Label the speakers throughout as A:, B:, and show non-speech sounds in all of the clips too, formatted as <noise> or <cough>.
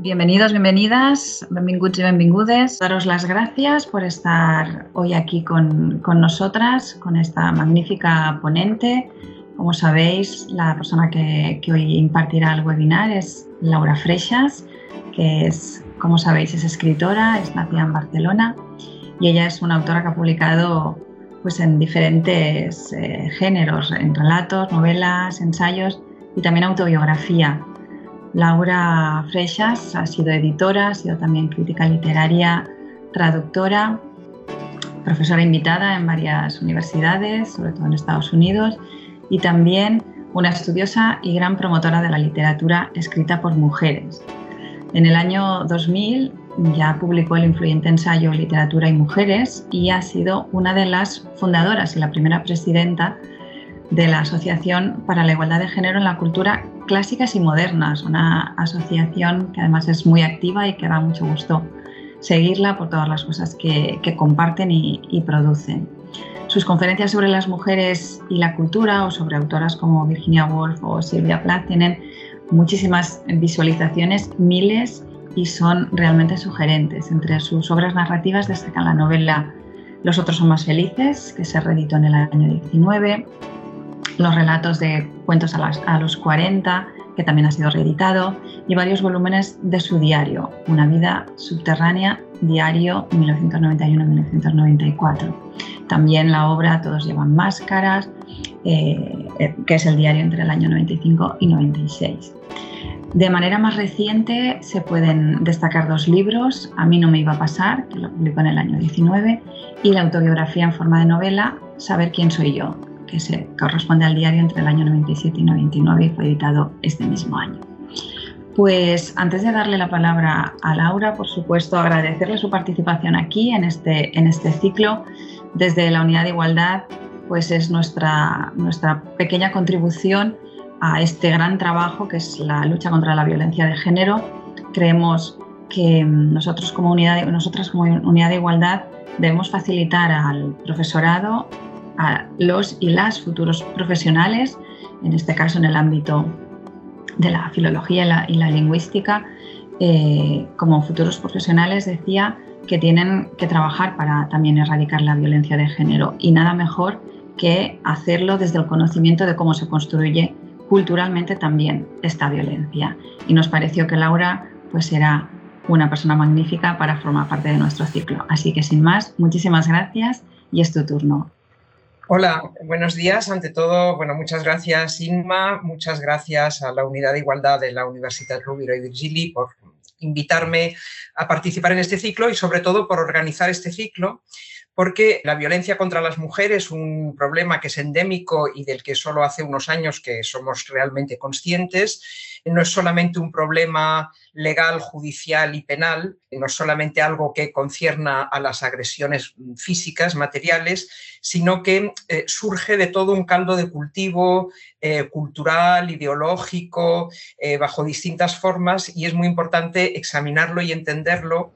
A: Bienvenidos, bienvenidas, benvinguts y benvingudes. Daros las gracias por estar hoy aquí con, con nosotras, con esta magnífica ponente. Como sabéis, la persona que, que, hoy impartirá el webinar es Laura Freixas, que es, como sabéis, es escritora, es nacida en Barcelona y ella es una autora que ha publicado pues, en diferentes eh, géneros, en relatos, novelas, ensayos y también autobiografía. Laura Freixas ha sido editora, ha sido también crítica literaria, traductora, profesora invitada en varias universidades, sobre todo en Estados Unidos, y también una estudiosa y gran promotora de la literatura escrita por mujeres. En el año 2000 ya publicó el influyente ensayo Literatura y Mujeres y ha sido una de las fundadoras y la primera presidenta de la Asociación para la Igualdad de Género en la Cultura Clásicas y Modernas, una asociación que además es muy activa y que da mucho gusto seguirla por todas las cosas que, comparten y, y, producen. Sus conferencias sobre las mujeres y la cultura o sobre autoras como Virginia Woolf o Silvia Plath tienen muchísimas visualizaciones, miles, y son realmente sugerentes. Entre sus obras narrativas destacan la novela Los otros son más felices, que se reeditó en el año 19, los relatos de Cuentos a, los 40, que también ha sido reeditado, y varios volúmenes de su diario, Una vida subterránea, diario 1991-1994. También la obra Todos llevan máscaras, eh, eh, que es el diario entre el año 95 y 96. De manera más reciente se pueden destacar dos libros, A mí no me iba a pasar, que lo publicó en el año 19, y la autobiografía en forma de novela, Saber quién soy yo, que se corresponde al diario entre el año 97 y 99 y fue editado este mismo año. Pues antes de darle la palabra a Laura, por supuesto, agradecerle su participación aquí en este, en este ciclo. Desde la Unidad de Igualdad, pues es nuestra, nuestra pequeña contribución a este gran trabajo que es la lucha contra la violencia de género. Creemos que nosotros como unidad, nosotras como unidad de igualdad debemos facilitar al profesorado, a los y las futuros profesionales, en este caso en el ámbito de la filología y la, lingüística, eh, como futuros profesionales decía que tienen que trabajar para también erradicar la violencia de género y nada mejor que hacerlo desde el conocimiento de cómo se construye culturalmente también esta violencia. Y nos pareció que Laura pues era una persona magnífica para formar parte de nuestro ciclo. Así que sin más, muchísimas gracias y es tu turno.
B: Hola, buenos días. Ante todo, bueno, muchas gracias Inma, muchas gracias a la Unidad de Igualdad de la Universidad Rovira y Virgili por invitarme a participar en este ciclo y sobre todo por organizar este ciclo porque la violencia contra las mujeres es un problema que es endémico y del que solo hace unos años que somos realmente conscientes. No es solamente un problema legal, judicial y penal, no es solamente algo que concierna a las agresiones físicas, materiales, sino que eh, surge de todo un caldo de cultivo eh, cultural, ideológico, eh, bajo distintas formas y es muy importante examinarlo y entenderlo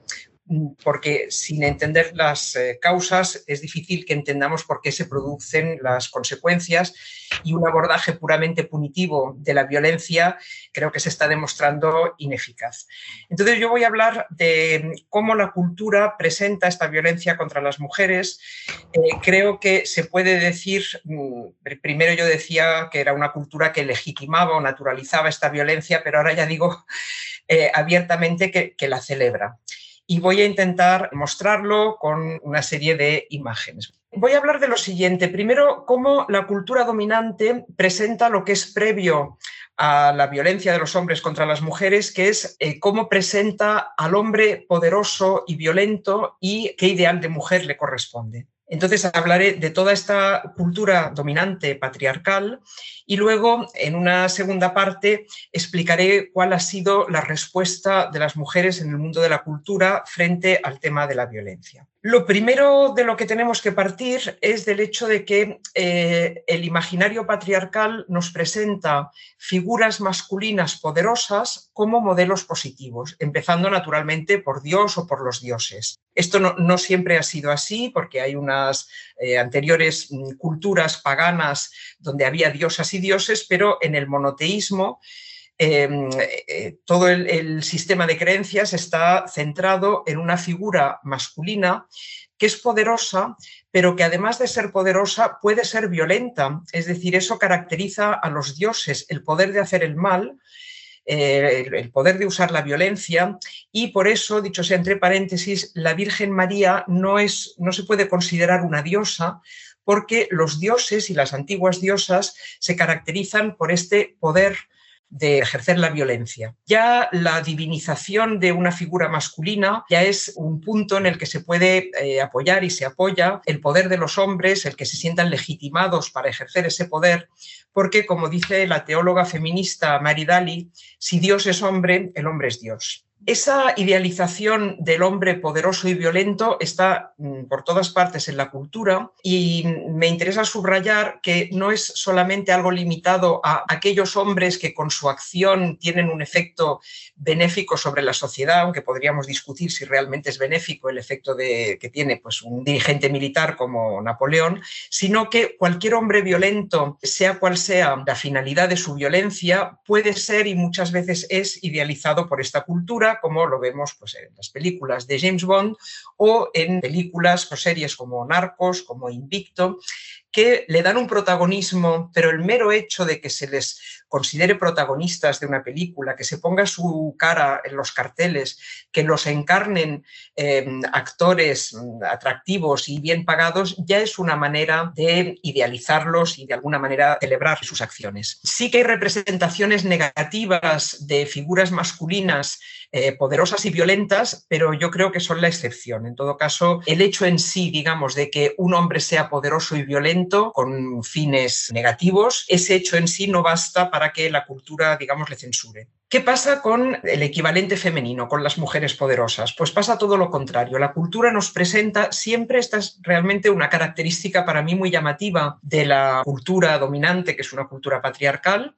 B: porque sin entender las eh, causas es difícil que entendamos por qué se producen las consecuencias y un abordaje puramente punitivo de la violencia creo que se está demostrando ineficaz. Entonces yo voy a hablar de cómo la cultura presenta esta violencia contra las mujeres. Eh, creo que se puede decir, mm, primero yo decía que era una cultura que legitimaba o naturalizaba esta violencia, pero ahora ya digo <laughs> eh, abiertamente que la celebra y voy a intentar mostrarlo con una serie de imágenes. Voy a hablar de lo siguiente. Primero, cómo la cultura dominante presenta lo que es previo a la violencia de los hombres contra las mujeres, que es eh, cómo presenta al hombre poderoso y violento y qué ideal de mujer le corresponde. Entonces hablaré de toda esta cultura dominante patriarcal y luego en una segunda parte explicaré cuál ha sido la respuesta de las mujeres en el mundo de la cultura frente al tema de la violencia. Lo primero de lo que tenemos que partir es del hecho de que eh, el imaginario patriarcal nos presenta figuras masculinas poderosas como modelos positivos, empezando naturalmente por Dios o por los dioses. Esto no, siempre ha sido así porque hay unas eh, anteriores mm, culturas paganas donde había diosas y dioses, pero en el monoteísmo eh, todo el, sistema de creencias está centrado en una figura masculina que es poderosa, pero que además de ser poderosa puede ser violenta. Es decir, eso caracteriza a los dioses, el poder de hacer el mal, eh, el poder de usar la violencia y por eso, dicho sea entre paréntesis, la Virgen María no, es, no se puede considerar una diosa porque los dioses y las antiguas diosas se caracterizan por este poder de ejercer la violencia. Ya la divinización de una figura masculina ya es un punto en el que se puede eh, apoyar y se apoya el poder de los hombres, el que se sientan legitimados para ejercer ese poder, porque como dice la teóloga feminista Mary Daly, si Dios es hombre, el hombre es Dios. Esa idealización del hombre poderoso y violento está mm, por todas partes en la cultura y me interesa subrayar que no es solamente algo limitado a aquellos hombres que con su acción tienen un efecto benéfico sobre la sociedad, aunque podríamos discutir si realmente es benéfico el efecto de, que tiene pues, un dirigente militar como Napoleón, sino que cualquier hombre violento, sea cual sea la finalidad de su violencia, puede ser y muchas veces es idealizado por esta cultura como lo vemos pues, en las películas de James Bond o en películas o series como Narcos, como Invicto, que le dan un protagonismo, pero el mero hecho de que se les considere protagonistas de una película, que se ponga su cara en los carteles, que los encarnen em, actores mm, atractivos y bien pagados, ya es una manera de idealizarlos y de alguna manera celebrar sus acciones. Sí que hay representaciones negativas de figuras masculinas eh, poderosas y violentas, pero yo creo que son la excepción. En todo caso, el hecho en sí, digamos, de que un hombre sea poderoso y violento con fines negativos, ese hecho en sí no basta para que la cultura, digamos, le censure. ¿Qué pasa con el equivalente femenino, con las mujeres poderosas? Pues pasa todo lo contrario. La cultura nos presenta siempre, esta es realmente una característica para mí muy llamativa de la cultura dominante, que es una cultura patriarcal,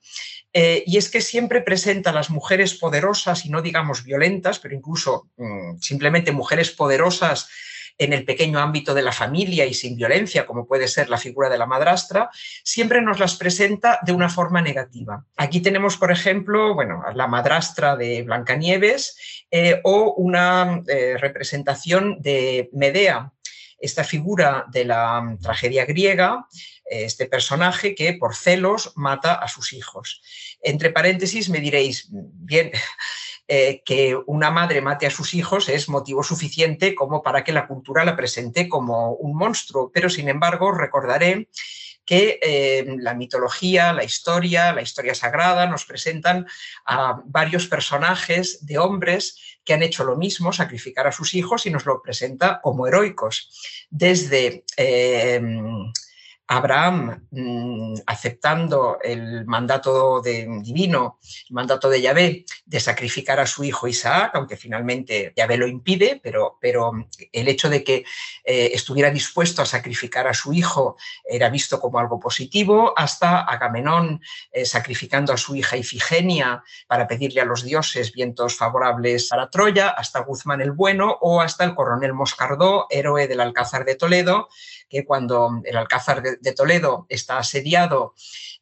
B: eh, y es que siempre presenta a las mujeres poderosas y no digamos violentas, pero incluso mm, simplemente mujeres poderosas en el pequeño ámbito de la familia y sin violencia, como puede ser la figura de la madrastra, siempre nos las presenta de una forma negativa. Aquí tenemos, por ejemplo, bueno, la madrastra de Blancanieves eh, o una eh, representación de Medea, esta figura de la tragedia griega, este personaje que por celos mata a sus hijos. Entre paréntesis me diréis, bien, eh, que una madre mate a sus hijos es motivo suficiente como para que la cultura la presente como un monstruo, pero sin embargo recordaré que eh, la mitología, la historia, la historia sagrada nos presentan a varios personajes de hombres que han hecho lo mismo, sacrificar a sus hijos, y nos lo presenta como heroicos. Desde eh, Abraham, mm, aceptando el mandato divino, el mandato de Yahvé, de sacrificar a su hijo Isaac, aunque finalmente Yahvé lo impide, pero, pero el hecho de que eh, estuviera dispuesto a sacrificar a su hijo era visto como algo positivo, hasta Agamenón eh, sacrificando a su hija Ifigenia para pedirle a los dioses vientos favorables para Troya, hasta Guzmán el Bueno o hasta el coronel Moscardó, héroe del Alcázar de Toledo, que cuando el Alcázar de, Toledo está asediado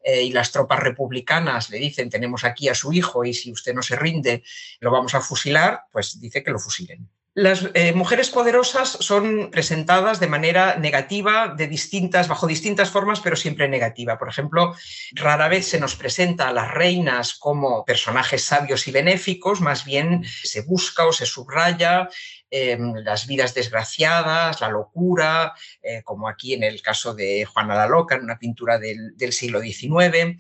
B: eh, y las tropas republicanas le dicen tenemos aquí a su hijo y si usted no se rinde lo vamos a fusilar, pues dice que lo fusilen. Las eh, mujeres poderosas son presentadas de manera negativa, de distintas, bajo distintas formas, pero siempre negativa. Por ejemplo, rara vez se nos presenta a las reinas como personajes sabios y benéficos, más bien se busca o se subraya Em, las vidas desgraciadas, la locura, eh, como aquí en el caso de Juana la Loca, en una pintura del, siglo XIX.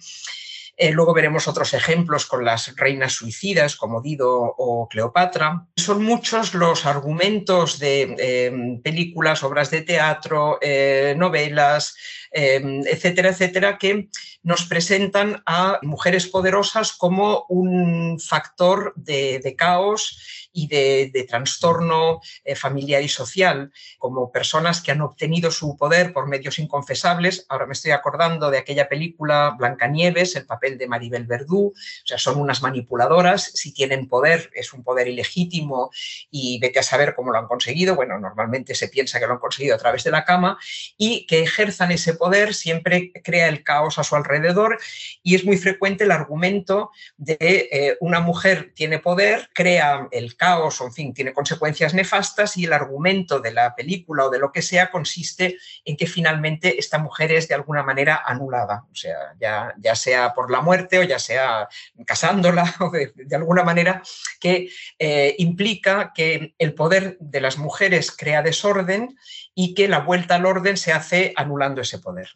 B: Eh, luego veremos otros ejemplos con las reinas suicidas como Dido o Cleopatra. Son muchos los argumentos de em, películas, obras de teatro, eh, novelas, em, etcétera, etcétera, que nos presentan a mujeres poderosas como un factor de caos y de, trastorno eh, familiar y social, como personas que han obtenido su poder por medios inconfesables. Ahora me estoy acordando de aquella película Blancanieves, el papel el de Maribel Verdú, o sea, son unas manipuladoras, si tienen poder, es un poder ilegítimo y vete a saber cómo lo han conseguido, bueno, normalmente se piensa que lo han conseguido a través de la cama, y que ejerzan ese poder siempre crea el caos a su alrededor. Y es muy frecuente el argumento de eh, una mujer tiene poder, crea el caos, o en fin, tiene consecuencias nefastas y el argumento de la película o de lo que sea consiste en que finalmente esta mujer es de alguna manera anulada, o sea, ya, ya sea por la muerte o ya sea casándola <laughs> o de, alguna manera que eh, implica que el poder de las mujeres crea desorden y que la vuelta al orden se hace anulando ese poder.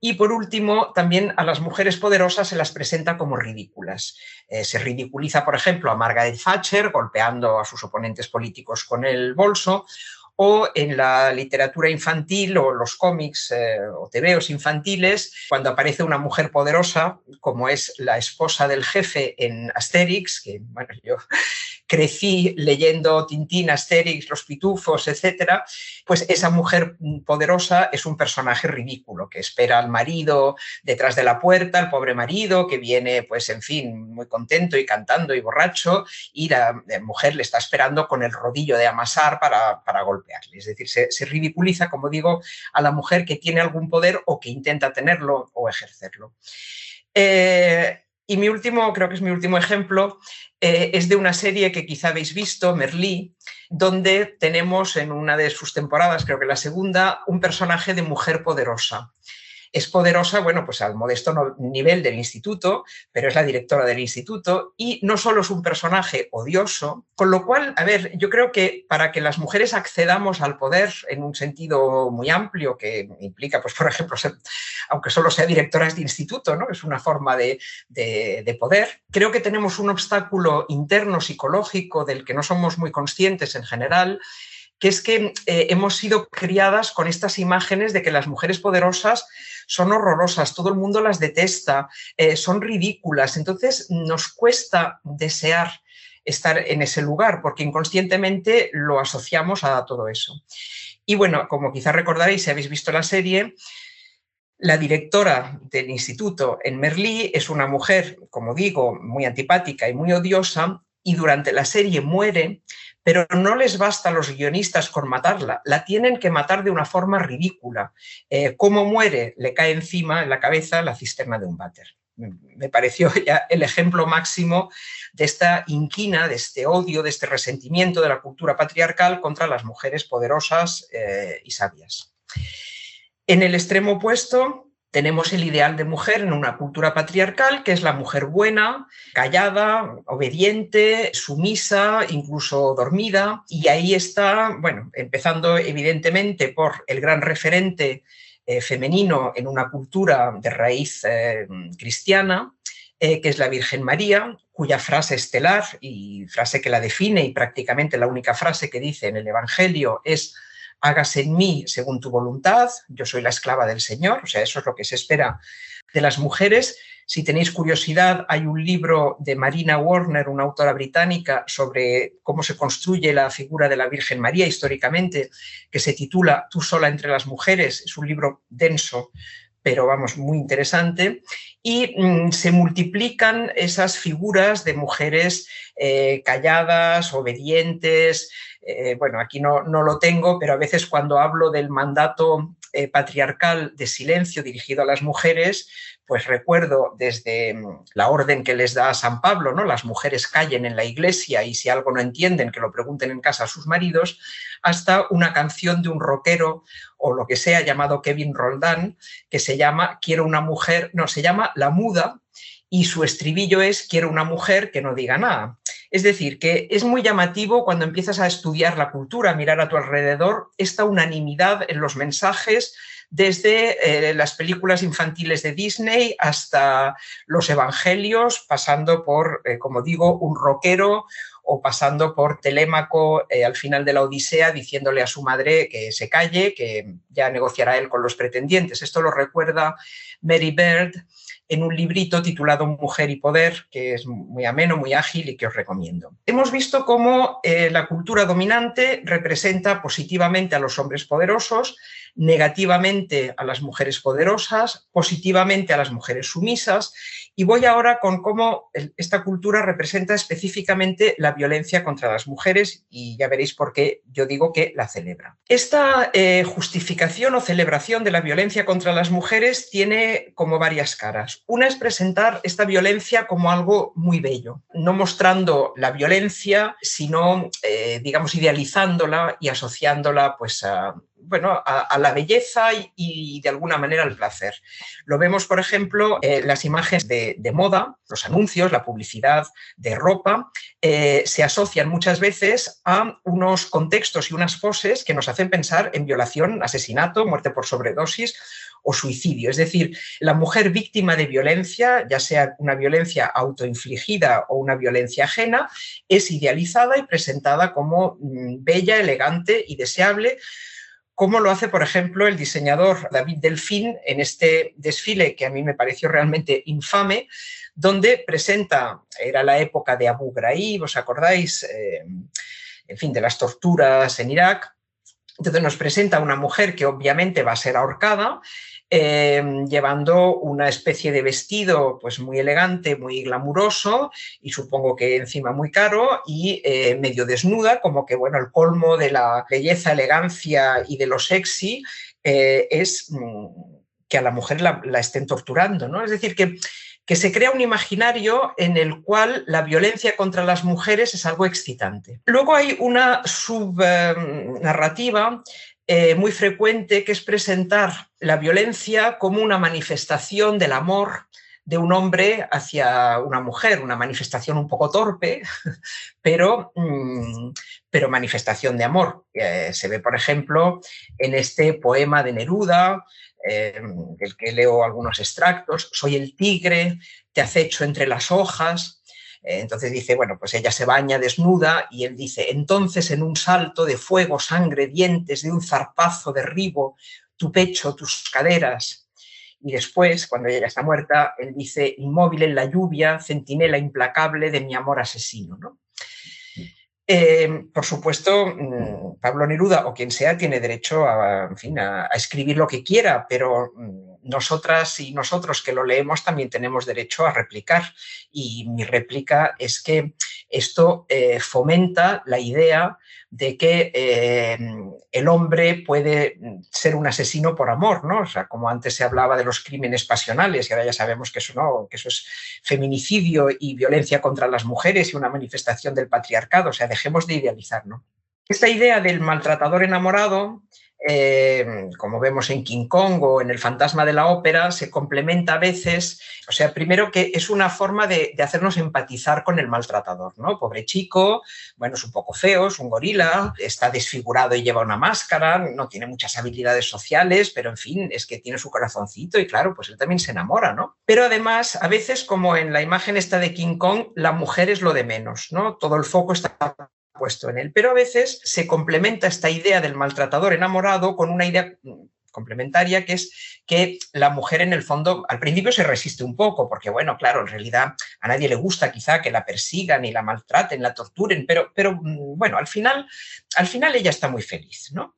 B: Y por último, también a las mujeres poderosas se las presenta como ridículas. Eh, se ridiculiza, por ejemplo, a Margaret Thatcher golpeando a sus oponentes políticos con el bolso, o en la literatura infantil o los cómics eh, o tebeos infantiles, cuando aparece una mujer poderosa, como es la esposa del jefe en Asterix, que bueno, yo crecí leyendo Tintín, Asterix, Los Pitufos, etcétera, pues esa mujer poderosa es un personaje ridículo que espera al marido detrás de la puerta, el pobre marido que viene, pues en fin, muy contento y cantando y borracho, y la mujer le está esperando con el rodillo de amasar para, para golpearle. Es decir, se, ridiculiza, como digo, a la mujer que tiene algún poder o que intenta tenerlo o ejercerlo. Eh, y mi último, creo que es mi último ejemplo, eh, es de una serie que quizá habéis visto, Merlí, donde tenemos en una de sus temporadas, creo que la segunda, un personaje de mujer poderosa es poderosa, bueno, pues al modesto nivel del instituto, pero es la directora del instituto y no solo es un personaje odioso, con lo cual, a ver, yo creo que para que las mujeres accedamos al poder en un sentido muy amplio, que implica, pues, por ejemplo, aunque solo sea directoras de instituto, ¿no? Es una forma de, de poder. Creo que tenemos un obstáculo interno psicológico del que no somos muy conscientes en general, que es que eh, hemos sido criadas con estas imágenes de que las mujeres poderosas son horrorosas, todo el mundo las detesta, eh, son ridículas. Entonces nos cuesta desear estar en ese lugar porque inconscientemente lo asociamos a todo eso. Y bueno, como quizás recordaréis si habéis visto la serie, la directora del instituto en Merlí es una mujer, como digo, muy antipática y muy odiosa y durante la serie muere pero no les basta a los guionistas con matarla, la tienen que matar de una forma ridícula. Eh, ¿Cómo muere? Le cae encima en la cabeza la cisterna de un váter. Me pareció ya el ejemplo máximo de esta inquina, de este odio, de este resentimiento de la cultura patriarcal contra las mujeres poderosas eh, y sabias. En el extremo opuesto, tenemos el ideal de mujer en una cultura patriarcal, que es la mujer buena, callada, obediente, sumisa, incluso dormida. Y ahí está, bueno, empezando evidentemente por el gran referente eh, femenino en una cultura de raíz eh, cristiana, eh, que es la Virgen María, cuya frase estelar y frase que la define y prácticamente la única frase que dice en el Evangelio es hágase en mí según tu voluntad, yo soy la esclava del Señor, o sea, eso es lo que se espera de las mujeres. Si tenéis curiosidad, hay un libro de Marina Warner, una autora británica, sobre cómo se construye la figura de la Virgen María históricamente, que se titula Tú sola entre las mujeres. Es un libro denso, pero vamos, muy interesante. Y mm, se multiplican esas figuras de mujeres eh, calladas, obedientes, eh, bueno, aquí no, no, lo tengo, pero a veces cuando hablo del mandato eh, patriarcal de silencio dirigido a las mujeres, pues recuerdo desde mm, la orden que les da San Pablo, ¿no? Las mujeres callen en la iglesia y si algo no entienden, que lo pregunten en casa a sus maridos, hasta una canción de un rockero o lo que sea llamado Kevin Roldán, que se llama Quiero una mujer, no, se llama La Muda, y su estribillo es Quiero una mujer que no diga nada. Es decir, que es muy llamativo cuando empiezas a estudiar la cultura, a mirar a tu alrededor, esta unanimidad en los mensajes, desde eh, las películas infantiles de Disney hasta los evangelios, pasando por, eh, como digo, un rockero o pasando por Telémaco eh, al final de la Odisea diciéndole a su madre que se calle, que ya negociará él con los pretendientes. Esto lo recuerda Mary Bird en un librito titulado Mujer y Poder, que es muy ameno, muy ágil y que os recomiendo. Hemos visto cómo eh, la cultura dominante representa positivamente a los hombres poderosos, negativamente a las mujeres poderosas, positivamente a las mujeres sumisas y voy ahora con cómo esta cultura representa específicamente la violencia contra las mujeres y ya veréis por qué yo digo que la celebra. Esta eh, justificación o celebración de la violencia contra las mujeres tiene como varias caras. Una es presentar esta violencia como algo muy bello, no mostrando la violencia, sino, eh, digamos, idealizándola y asociándola pues, a, bueno, a, la belleza y, de alguna manera al placer. Lo vemos, por ejemplo, en las imágenes de, moda, los anuncios, la publicidad de ropa, eh, se asocian muchas veces a unos contextos y unas poses que nos hacen pensar en violación, asesinato, muerte por sobredosis o suicidio. Es decir, la mujer víctima de violencia, ya sea una violencia autoinfligida o una violencia ajena, es idealizada y presentada como mm, bella, elegante y deseable como lo hace, por ejemplo, el diseñador David Delfín en este desfile que a mí me pareció realmente infame, donde presenta, era la época de Abu Ghraib, ¿os acordáis? Eh, en fin, de las torturas en Irak. Entonces nos presenta una mujer que obviamente va a ser ahorcada Em, llevando una especie de vestido pues muy elegante, muy glamuroso y supongo que encima muy caro y eh, medio desnuda, como que bueno, el colmo de la belleza, elegancia y de lo sexy eh, es mm, que a la mujer la, estén torturando, ¿no? Es decir, que, que se crea un imaginario en el cual la violencia contra las mujeres es algo excitante. Luego hay una subnarrativa eh, muy frecuente, que es presentar la violencia como una manifestación del amor de un hombre hacia una mujer, una manifestación un poco torpe, <laughs> pero, mm, pero manifestación de amor. Eh, se ve, por ejemplo, en este poema de Neruda, eh, del que leo algunos extractos, Soy el tigre, te acecho entre las hojas, entonces dice, bueno, pues ella se baña desnuda y él dice, entonces en un salto de fuego, sangre, dientes, de un zarpazo derribo tu pecho, tus caderas. Y después, cuando ella está muerta, él dice, inmóvil en la lluvia, centinela implacable de mi amor asesino. ¿no? Eh, por supuesto, mm, Pablo Neruda o quien sea tiene derecho a, fin, a, escribir lo que quiera, pero mm, nosotras y nosotros que lo leemos también tenemos derecho a replicar. Y mi réplica es que esto eh, fomenta la idea de que eh, el hombre puede ser un asesino por amor, ¿no? O sea, como antes se hablaba de los crímenes pasionales y ahora ya sabemos que eso no, que eso es feminicidio y violencia contra las mujeres y una manifestación del patriarcado. O sea, dejemos de idealizar, ¿no? Esta idea del maltratador enamorado eh, como vemos en King Kong o en El fantasma de la ópera, se complementa a veces, o sea, primero que es una forma de, hacernos empatizar con el maltratador, ¿no? Pobre chico, bueno, es un poco feo, es un gorila, está desfigurado y lleva una máscara, no tiene muchas habilidades sociales, pero en fin, es que tiene su corazoncito y claro, pues él también se enamora, ¿no? Pero además, a veces, como en la imagen esta de King Kong, la mujer es lo de menos, ¿no? Todo el foco está puesto en él. Pero a veces se complementa esta idea del maltratador enamorado con una idea complementaria que es que la mujer en el fondo al principio se resiste un poco porque bueno claro en realidad a nadie le gusta quizá que la persigan y la maltraten la torturen pero pero mm, bueno al final al final ella está muy feliz no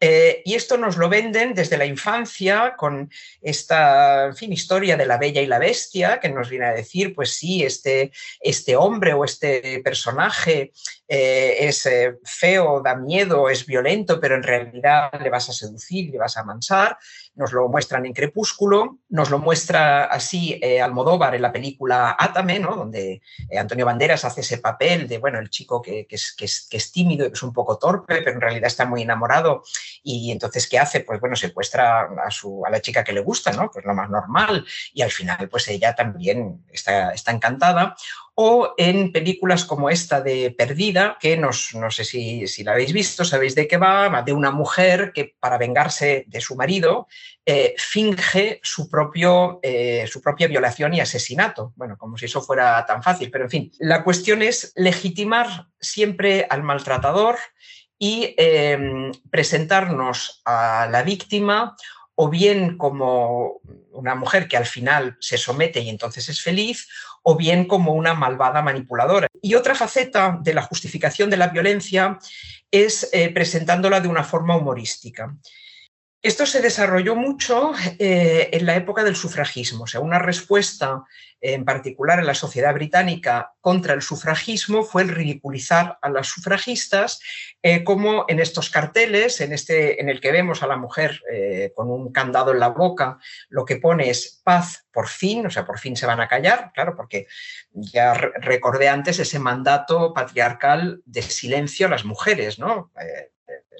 B: eh, y esto nos lo venden desde la infancia con esta fin, historia de la bella y la bestia, que nos viene a decir, pues sí, este, este hombre o este personaje eh, es eh, feo, da miedo, es violento, pero en realidad le vas a seducir, le vas a mansar. Nos lo muestran en Crepúsculo, nos lo muestra así Almodóvar en la película Átame, ¿no? donde Antonio Banderas hace ese papel de, bueno, el chico que, es, que, es, que es tímido, que es un poco torpe, pero en realidad está muy enamorado y entonces, ¿qué hace? Pues bueno, secuestra a, su, a la chica que le gusta, ¿no? Pues lo más normal. Y al final, pues ella también está, está encantada o en películas como esta de Perdida, que nos, no sé si, si, la habéis visto, sabéis de qué va, de una mujer que para vengarse de su marido eh, finge su, propio, eh, su propia violación y asesinato. Bueno, como si eso fuera tan fácil, pero en fin, la cuestión es legitimar siempre al maltratador y em, presentarnos a la víctima o bien como una mujer que al final se somete y entonces es feliz, o bien como una malvada manipuladora. Y otra faceta de la justificación de la violencia es eh, presentándola de una forma humorística. Esto se desarrolló mucho eh, en la época del sufragismo, o sea, una respuesta en particular en la sociedad británica contra el sufragismo fue el ridiculizar a las sufragistas, eh, como en estos carteles, en, este, en el que vemos a la mujer eh, con un candado en la boca, lo que pone es paz por fin, o sea, por fin se van a callar, claro, porque ya recordé antes ese mandato patriarcal de silencio a las mujeres, ¿no?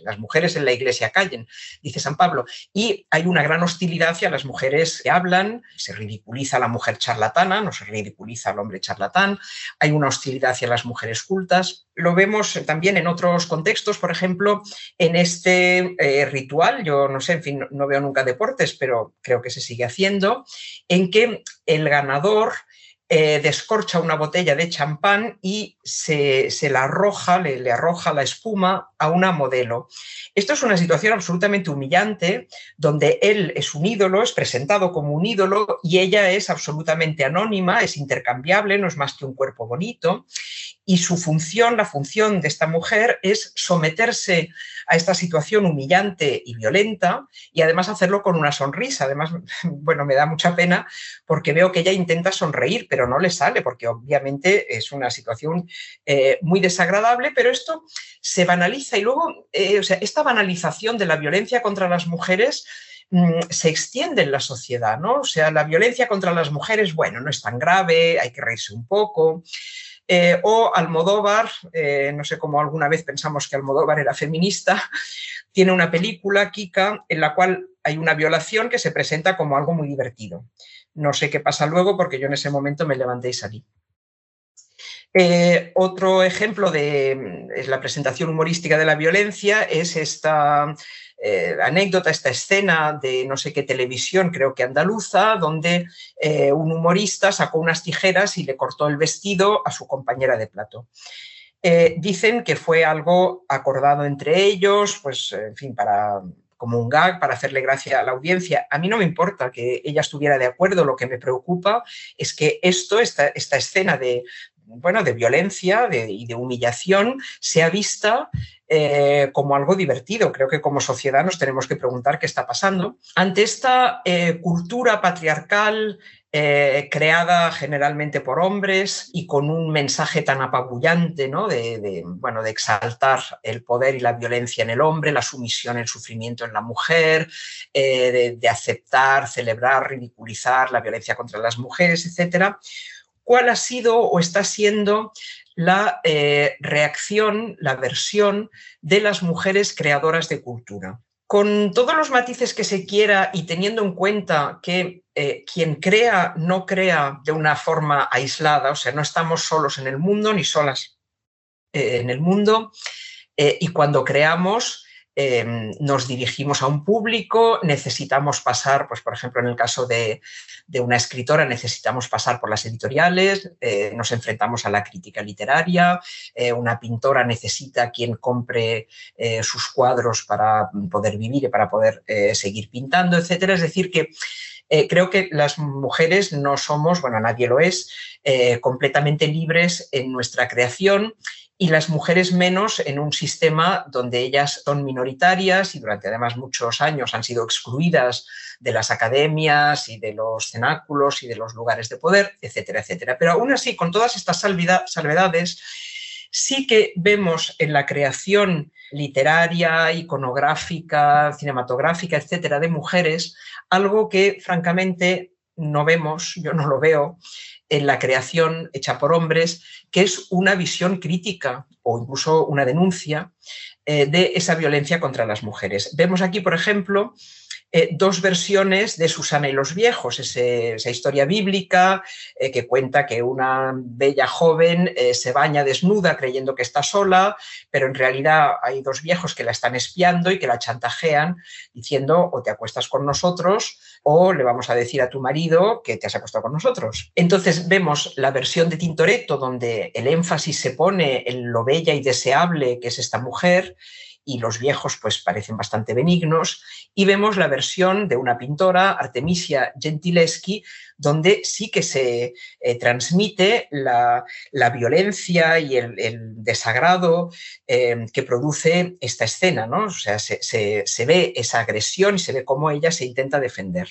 B: Las mujeres en la iglesia callen, dice San Pablo. Y hay una gran hostilidad hacia las mujeres que hablan, se ridiculiza a la mujer charlatana, no se ridiculiza al hombre charlatán, hay una hostilidad hacia las mujeres cultas. Lo vemos también en otros contextos, por ejemplo, en este eh, ritual, yo no sé, en fin, no veo nunca deportes, pero creo que se sigue haciendo, en que el ganador eh, descorcha una botella de champán y se, la arroja, le, le, arroja la espuma a una modelo. Esto es una situación absolutamente humillante, donde él es un ídolo, es presentado como un ídolo y ella es absolutamente anónima, es intercambiable, no es más que un cuerpo bonito. Y su función, la función de esta mujer, es someterse a esta situación humillante y violenta y además hacerlo con una sonrisa. Además, <laughs> bueno, me da mucha pena porque veo que ella intenta sonreír, pero no le sale porque obviamente es una situación eh, muy desagradable, pero esto se banaliza y luego, eh, o sea, esta banalización de la violencia contra las mujeres mm, se extiende en la sociedad, ¿no? O sea, la violencia contra las mujeres, bueno, no es tan grave, hay que reírse un poco. Eh, o Almodóvar, eh, no sé cómo alguna vez pensamos que Almodóvar era feminista, <laughs> tiene una película, Kika, en la cual hay una violación que se presenta como algo muy divertido. No sé qué pasa luego porque yo en ese momento me levanté y salí. Eh, otro ejemplo de la presentación humorística de la violencia es esta eh, anécdota, esta escena de no sé qué televisión, creo que andaluza, donde eh, un humorista sacó unas tijeras y le cortó el vestido a su compañera de plato. Dicen que fue algo acordado entre ellos, pues, en fin, para como un gag para hacerle gracia a la audiencia. A mí no me importa que ella estuviera de acuerdo, lo que me preocupa es que esto, esta, esta escena de, bueno, de violencia y de humillación sea vista eh, como algo divertido. Creo que como sociedad nos tenemos que preguntar qué está pasando. Ante esta eh, cultura patriarcal eh, creada generalmente por hombres y con un mensaje tan apabullante ¿no? de, bueno, de exaltar el poder y la violencia en el hombre, la sumisión, el sufrimiento en la mujer, de, de aceptar, celebrar, ridiculizar la violencia contra las mujeres, etcétera cuál ha sido o está siendo la eh, reacción, la versión de las mujeres creadoras de cultura. Con todos los matices que se quiera y teniendo en cuenta que eh, quien crea no crea de una forma aislada, o sea, no estamos solos en el mundo ni solas eh, en el mundo, y cuando creamos Em, nos dirigimos a un público, necesitamos pasar, pues por ejemplo en el caso de, una escritora, necesitamos pasar por las editoriales, eh, nos enfrentamos a la crítica literaria, eh, una pintora necesita quien compre eh, sus cuadros para poder vivir y para poder seguir pintando, etcétera. Es decir, que creo que las mujeres no somos, bueno, nadie lo es, completamente libres en nuestra creación y las mujeres menos en un sistema donde ellas son minoritarias y durante además muchos años han sido excluidas de las academias y de los cenáculos y de los lugares de poder, etcétera, etcétera. Pero aún así, con todas estas salvedades, sí que vemos en la creación literaria, iconográfica, cinematográfica, etcétera, de mujeres, algo que francamente no vemos, yo no lo veo, en la creación hecha por hombres, que es una visión crítica o incluso una denuncia eh, de esa violencia contra las mujeres. Vemos aquí, por ejemplo, eh, dos versiones de Susana y los viejos, esa historia bíblica eh, que cuenta que una bella joven eh, se baña desnuda creyendo que está sola, pero en realidad hay dos viejos que la están espiando y que la chantajean diciendo o te acuestas con nosotros o le vamos a decir a tu marido que te has acostado con nosotros. Entonces vemos la versión de Tintoretto donde el énfasis se pone en lo bella y deseable que es esta mujer y los viejos pues parecen bastante benignos, y vemos la versión de una pintora, Artemisia Gentileschi, donde sí que se eh, transmite la, violencia y el, desagrado eh, que produce esta escena, ¿no? O sea, se, se ve esa agresión y se ve cómo ella se intenta defender.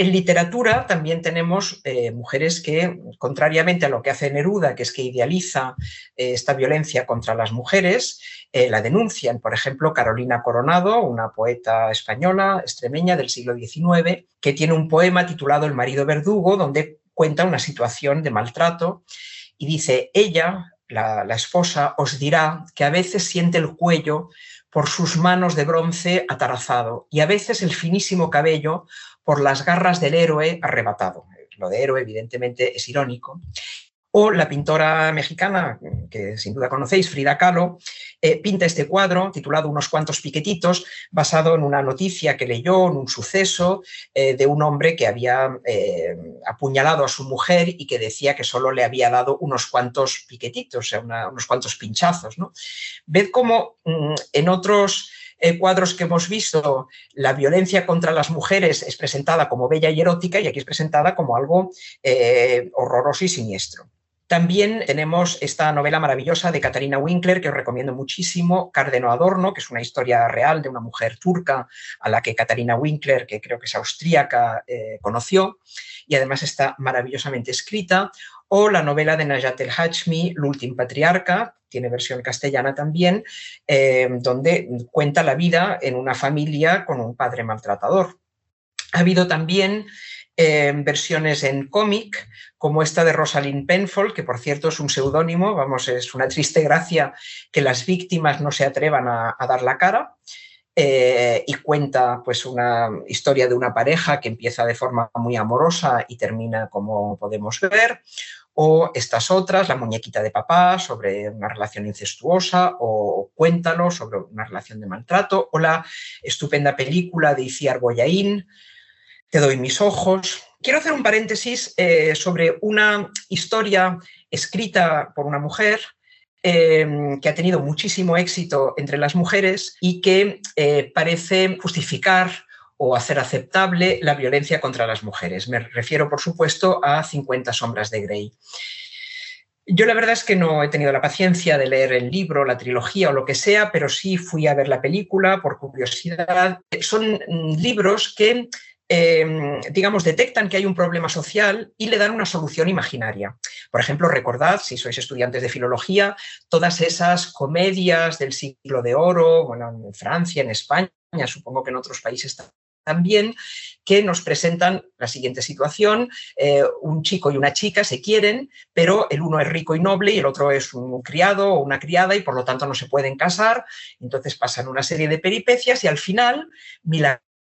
B: En literatura también tenemos eh, mujeres que, contrariamente a lo que hace Neruda, que es que idealiza eh, esta violencia contra las mujeres, eh, la denuncian. Por ejemplo, Carolina Coronado, una poeta española extremeña del siglo XIX, que tiene un poema titulado El marido verdugo, donde cuenta una situación de maltrato y dice, ella, la, la esposa, os dirá que a veces siente el cuello por sus manos de bronce atarazado y a veces el finísimo cabello por las garras del héroe arrebatado. Lo de héroe, evidentemente, es irónico. O la pintora mexicana, que sin duda conocéis, Frida Kahlo, eh, pinta este cuadro titulado Unos cuantos piquetitos, basado en una noticia que leyó, en un suceso eh, de un hombre que había eh, apuñalado a su mujer y que decía que solo le había dado unos cuantos piquetitos, o sea, unos cuantos pinchazos. ¿no? Ved cómo mm, en otros eh, cuadros que hemos visto, la violencia contra las mujeres es presentada como bella y erótica y aquí es presentada como algo eh, horroroso y siniestro. También tenemos esta novela maravillosa de Katarina Winkler, que os recomiendo muchísimo, Cardeno Adorno, que es una historia real de una mujer turca a la que Katarina Winkler, que creo que es austríaca, eh, conoció, y además está maravillosamente escrita o la novela de Najat El Hachmi, L'últim patriarca, tiene versión castellana también, eh, donde cuenta la vida en una familia con un padre maltratador. Ha habido también eh, versiones en cómic, como esta de Rosalind Penfold, que por cierto es un seudónimo, vamos, es una triste gracia que las víctimas no se atrevan a, dar la cara. Eh, y cuenta pues una historia de una pareja que empieza de forma muy amorosa y termina como podemos ver, o estas otras, La muñequita de papá, sobre una relación incestuosa, o Cuéntalo, sobre una relación de maltrato, o la estupenda película de Iciar Boyaín, Te doy mis ojos. Quiero hacer un paréntesis eh, sobre una historia escrita por una mujer em, que ha tenido muchísimo éxito entre las mujeres y que eh, parece justificar o hacer aceptable la violencia contra las mujeres. Me refiero, por supuesto, a 50 sombras de Grey. Yo la verdad es que no he tenido la paciencia de leer el libro, la trilogía o lo que sea, pero sí fui a ver la película por curiosidad. Son libros que, em, digamos, detectan que hay un problema social y le dan una solución imaginaria. Por ejemplo, recordad, si sois estudiantes de filología, todas esas comedias del siglo de oro, bueno, en Francia, en España, supongo que en otros países también que nos presentan la siguiente situación. Eh, un chico y una chica se quieren, pero el uno es rico y noble y el otro es un criado o una criada y por lo tanto no se pueden casar. Entonces pasan una serie de peripecias y al final,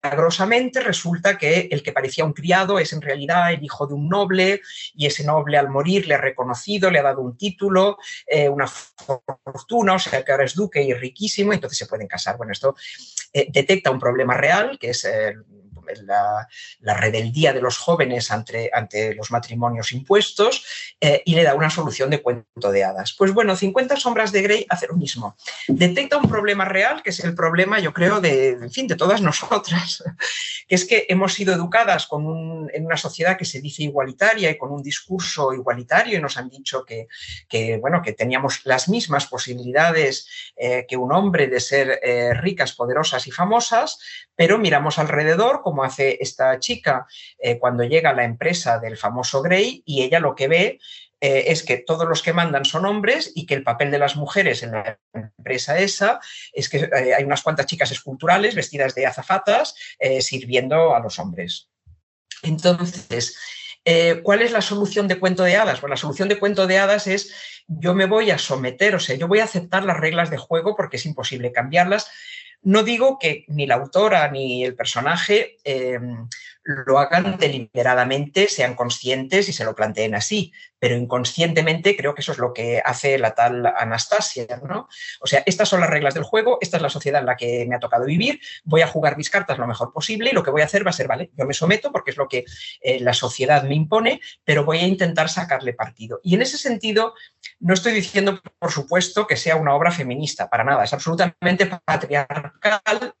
B: milagrosamente resulta que el que parecía un criado es en realidad el hijo de un noble y ese noble al morir le ha reconocido, le ha dado un título, eh, una fortuna, o sea que ahora es duque y riquísimo, entonces se pueden casar. Bueno, esto eh, detecta un problema real, que es la, rebeldía de los jóvenes ante, ante los matrimonios impuestos, eh, y le da una solución de cuento de hadas. Pues bueno, 50 sombras de Grey hace lo mismo. Detecta un problema real, que es el problema, yo creo, de, en fin, de todas <laughs> nosotras, que es que hemos sido educadas con en una sociedad que se dice igualitaria y con un discurso igualitario y nos han dicho que, bueno, que teníamos las mismas posibilidades eh, que un hombre de ser ricas, poderosas y famosas, pero miramos alrededor, como hace esta chica eh, cuando llega a la empresa del famoso Grey, y ella lo que ve eh, es que todos los que mandan son hombres y que el papel de las mujeres en la empresa esa es que eh, hay unas cuantas chicas esculturales vestidas de azafatas sirviendo a los hombres. Entonces, ¿cuál es la solución de cuento de hadas? Pues la solución de cuento de hadas es yo me voy a someter, o sea, yo voy a aceptar las reglas de juego porque es imposible cambiarlas, no digo que ni la autora ni el personaje eh, lo hagan deliberadamente, sean conscientes y se lo planteen así, pero inconscientemente creo que eso es lo que hace la tal Anastasia, ¿no? O sea, estas son las reglas del juego, esta es la sociedad en la que me ha tocado vivir, voy a jugar mis cartas lo mejor posible y lo que voy a hacer va a ser, vale, yo me someto porque es lo que eh, la sociedad me impone, pero voy a intentar sacarle partido. Y en ese sentido, no estoy diciendo, por supuesto, que sea una obra feminista, para nada, es absolutamente patriarcal,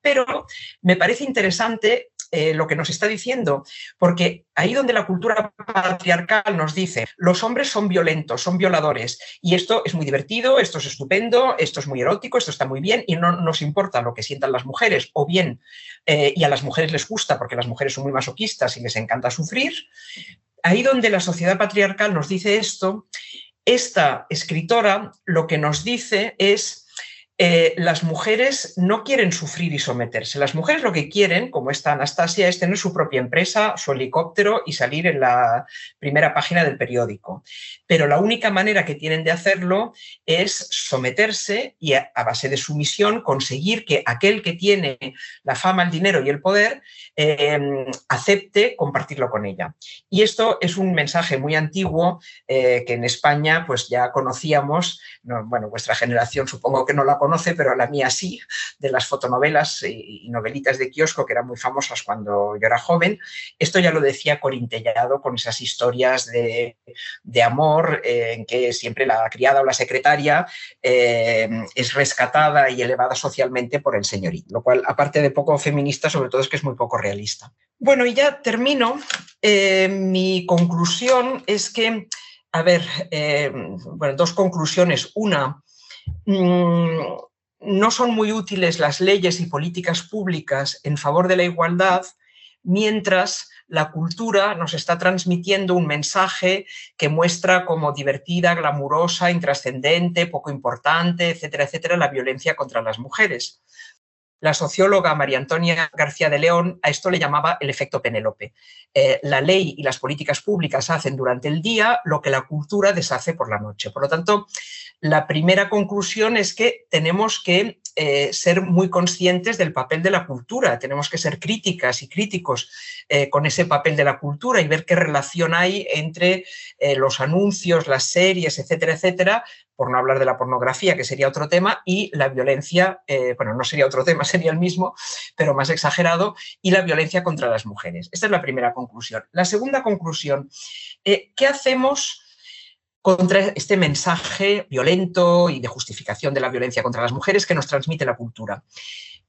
B: pero me parece interesante eh, lo que nos está diciendo, porque ahí donde la cultura patriarcal nos dice, los hombres son violentos, son violadores, y esto es muy divertido, esto es estupendo, esto es muy erótico, esto está muy bien, y no nos importa lo que sientan las mujeres, o bien, eh, y a las mujeres les gusta porque las mujeres son muy masoquistas y les encanta sufrir, ahí donde la sociedad patriarcal nos dice esto, esta escritora lo que nos dice es eh, las mujeres no quieren sufrir y someterse. Las mujeres lo que quieren, como esta Anastasia, es tener su propia empresa, su helicóptero y salir en la primera página del periódico. Pero la única manera que tienen de hacerlo es someterse y a, base de sumisión conseguir que aquel que tiene la fama, el dinero y el poder em, acepte compartirlo con ella. Y esto es un mensaje muy antiguo eh, que en España pues ya conocíamos, bueno, vuestra generación supongo que no la conoce, pero la mía sí, de las fotonovelas y novelitas de kiosco que eran muy famosas cuando yo era joven. Esto ya lo decía Corintellado con esas historias de, amor eh, en que siempre la criada o la secretaria eh, es rescatada y elevada socialmente por el señorito, lo cual, aparte de poco feminista, sobre todo es que es muy poco realista. Bueno, y ya termino. Eh, mi conclusión es que, a ver, bueno, dos conclusiones. Una, Mm, no son muy útiles las leyes y políticas públicas en favor de la igualdad mientras la cultura nos está transmitiendo un mensaje que muestra como divertida, glamurosa, intrascendente, poco importante, etcétera, etcétera, la violencia contra las mujeres. La socióloga María Antonia García de León a esto le llamaba el efecto Penélope. Eh, la ley y las políticas públicas hacen durante el día lo que la cultura deshace por la noche. Por lo tanto, la primera conclusión es que tenemos que eh, ser muy conscientes del papel de la cultura, tenemos que ser críticas y críticos eh, con ese papel de la cultura y ver qué relación hay entre los anuncios, las series, etcétera, etcétera, por no hablar de la pornografía, que sería otro tema, y la violencia, eh, bueno, no sería otro tema, <laughs> sería el mismo, pero más exagerado, y la violencia contra las mujeres. Esta es la primera conclusión. La segunda conclusión, eh, ¿qué hacemos? Contra este mensaje violento y de justificación de la violencia contra las mujeres que nos transmite la cultura.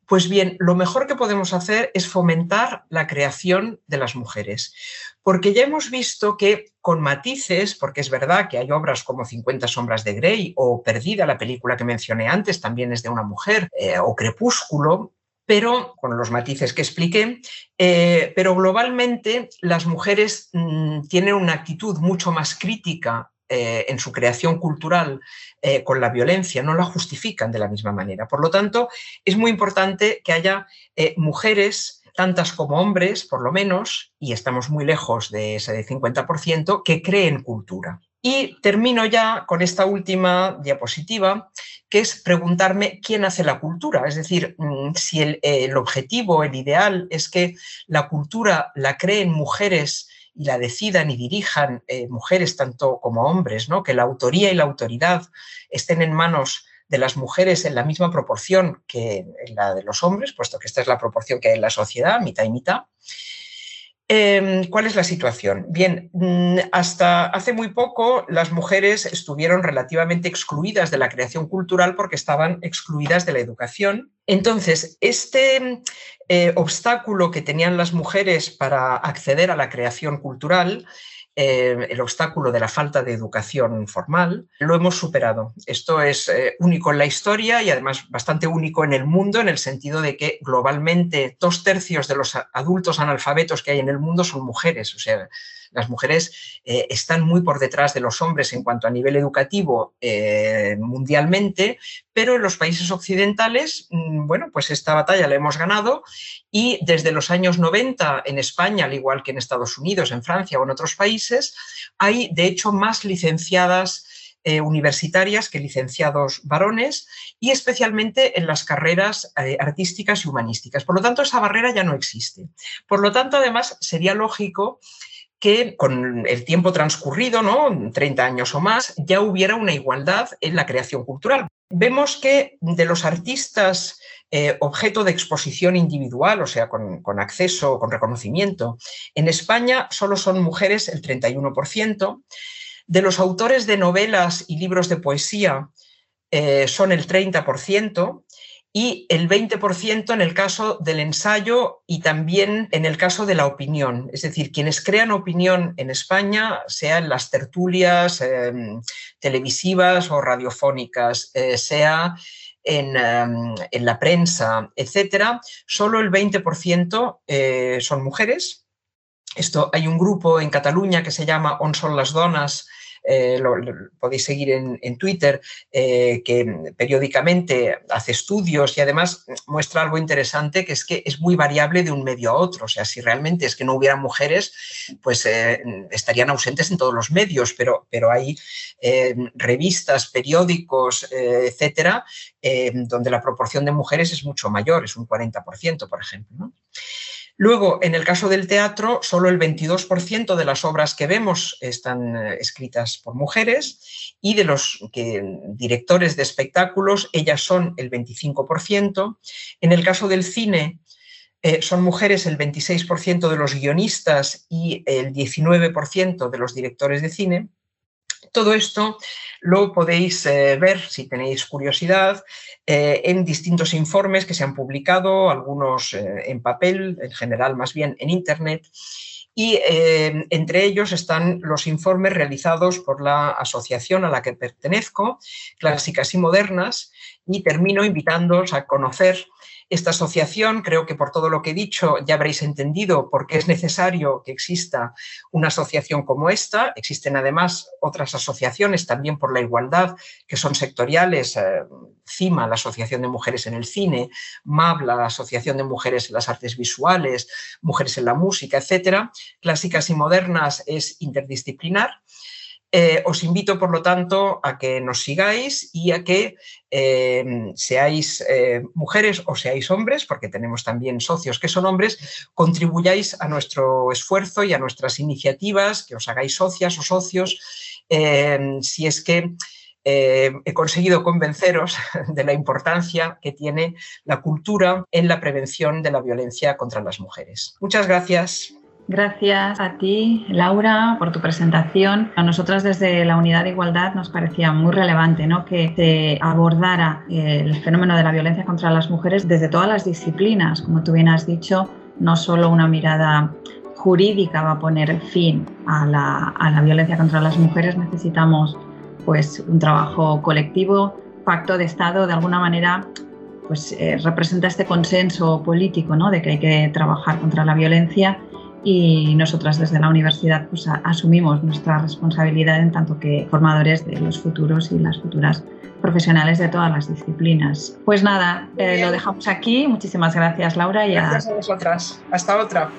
B: Pues bien, lo mejor que podemos hacer es fomentar la creación de las mujeres, porque ya hemos visto que con matices, porque es verdad que hay obras como 50 sombras de Grey o Perdida, la película que mencioné antes, también es de una mujer, eh, o Crepúsculo, pero con los matices que expliqué, eh, pero globalmente las mujeres mm, tienen una actitud mucho más crítica eh, en su creación cultural eh, con la violencia, no la justifican de la misma manera. Por lo tanto, es muy importante que haya eh, mujeres, tantas como hombres, por lo menos, y estamos muy lejos de ese 50%, que creen cultura. Y termino ya con esta última diapositiva, que es preguntarme quién hace la cultura. Es decir, mm, si el, el objetivo, el ideal es que la cultura la creen mujeres y la decidan y dirijan eh, mujeres tanto como hombres, ¿no? que la autoría y la autoridad estén en manos de las mujeres en la misma proporción que en la de los hombres, puesto que esta es la proporción que hay en la sociedad, mitad y mitad. Em, ¿Cuál es la situación? Bien, mm, hasta hace muy poco las mujeres estuvieron relativamente excluidas de la creación cultural porque estaban excluidas de la educación. Entonces, este eh, obstáculo que tenían las mujeres para acceder a la creación cultural eh, el obstáculo de la falta de educación formal, lo hemos superado. Esto es eh, único en la historia y además bastante único en el mundo en el sentido de que globalmente dos tercios de los adultos analfabetos que hay en el mundo son mujeres. O sea, las mujeres eh, están muy por detrás de los hombres en cuanto a nivel educativo eh, mundialmente, pero en los países occidentales, mm, bueno, pues esta batalla la hemos ganado y desde los años 90 en España, al igual que en Estados Unidos, en Francia o en otros países, hay de hecho más licenciadas eh, universitarias que licenciados varones y especialmente en las carreras artísticas y humanísticas. Por lo tanto, esa barrera ya no existe. Por lo tanto, además, sería lógico que con el tiempo transcurrido, ¿no? 30 años o más, ya hubiera una igualdad en la creación cultural. Vemos que de los artistas eh, objeto de exposición individual, o sea, con, acceso, con reconocimiento, en España solo son mujeres el 31%. De los autores de novelas y libros de poesía eh, son el 30% y el 20% en el caso del ensayo y también en el caso de la opinión. Es decir, quienes crean opinión en España, sea en las tertulias em, televisivas o radiofónicas, eh, sea en, em, en, la prensa, etcétera, solo el 20% eh, son mujeres. Esto, hay un grupo en Cataluña que se llama On Son las Donas, eh, lo, podéis seguir en, Twitter, eh, que periódicamente hace estudios y además muestra algo interesante, que es que es muy variable de un medio a otro. O sea, si realmente es que no hubiera mujeres, pues eh, estarían ausentes en todos los medios, pero, pero hay revistas, periódicos, etcétera, donde la proporción de mujeres es mucho mayor, es un 40%, por ejemplo. Luego, en el caso del teatro, solo el 22% de las obras que vemos están eh, escritas por mujeres y de los directores de espectáculos, ellas son el 25%. En el caso del cine, eh, son mujeres el 26% de los guionistas y el 19% de los directores de cine. Todo esto lo podéis eh, ver, si tenéis curiosidad, eh, en distintos informes que se han publicado, algunos eh, en papel, en general más bien en Internet, y entre ellos están los informes realizados por la asociación a la que pertenezco, Clásicas y Modernas, y termino invitándoos a conocer esta asociación, creo que por todo lo que he dicho ya habréis entendido por qué es necesario que exista una asociación como esta. Existen además otras asociaciones también por la igualdad que son sectoriales, eh, CIMA, la Asociación de Mujeres en el Cine, MAB, la Asociación de Mujeres en las Artes Visuales, Mujeres en la Música, etcétera. Clásicas y modernas es interdisciplinar. Eh, os invito, por lo tanto, a que nos sigáis y a que eh, seáis eh, mujeres o seáis hombres, porque tenemos también socios que son hombres, contribuyáis a nuestro esfuerzo y a nuestras iniciativas, que os hagáis socias o socios, si es que he conseguido convenceros <laughs> de la importancia que tiene la cultura en la prevención de la violencia contra las mujeres. Muchas gracias.
A: Gracias a ti, Laura, por tu presentación. A nosotras desde la Unidad de Igualdad nos parecía muy relevante ¿no? que se abordara el fenómeno de la violencia contra las mujeres desde todas las disciplinas. Como tú bien has dicho, no solo una mirada jurídica va a poner fin a la, a la violencia contra las mujeres, necesitamos pues, un trabajo colectivo, pacto de Estado, de alguna manera pues, eh, representa este consenso político ¿no? de que hay que trabajar contra la violencia y nosotras desde la universidad pues, asumimos nuestra responsabilidad en tanto que formadores de los futuros y las futuras profesionales de todas las disciplinas. Pues nada, eh, lo dejamos aquí. Muchísimas gracias, Laura.
B: Y gracias a vosotras. Hasta otra.